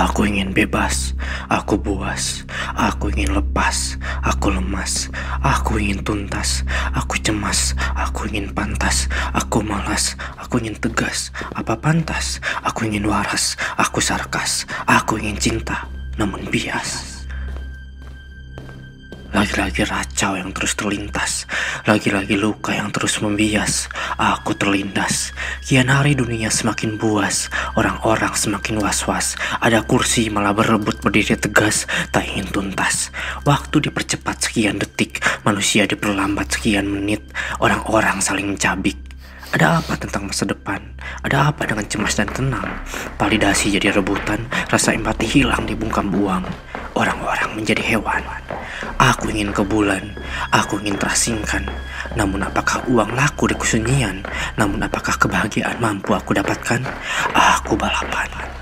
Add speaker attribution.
Speaker 1: Aku ingin bebas, aku buas, aku ingin lepas, aku lemas, aku ingin tuntas, aku cemas, aku ingin pantas, aku malas, aku ingin tegas, apa pantas, aku ingin waras, aku sarkas, aku ingin cinta, namun bias. Lagi-lagi racau yang terus terlintas. Lagi-lagi luka yang terus membias. Aku terlindas. Kian hari dunia semakin buas. Orang-orang semakin was-was. Ada kursi malah berebut berdiri tegas Tak ingin tuntas. Waktu dipercepat sekian detik Manusia diperlambat sekian menit. Orang-orang saling mencabik ada apa tentang masa depan? Ada apa dengan cemas dan tenang? Validasi jadi rebutan, rasa empati hilang di bungkam buang. Orang-orang menjadi hewan. Aku ingin ke bulan, aku ingin terasingkan. Namun apakah uang laku di kesunyian? Namun apakah kebahagiaan mampu aku dapatkan? Aku balapan.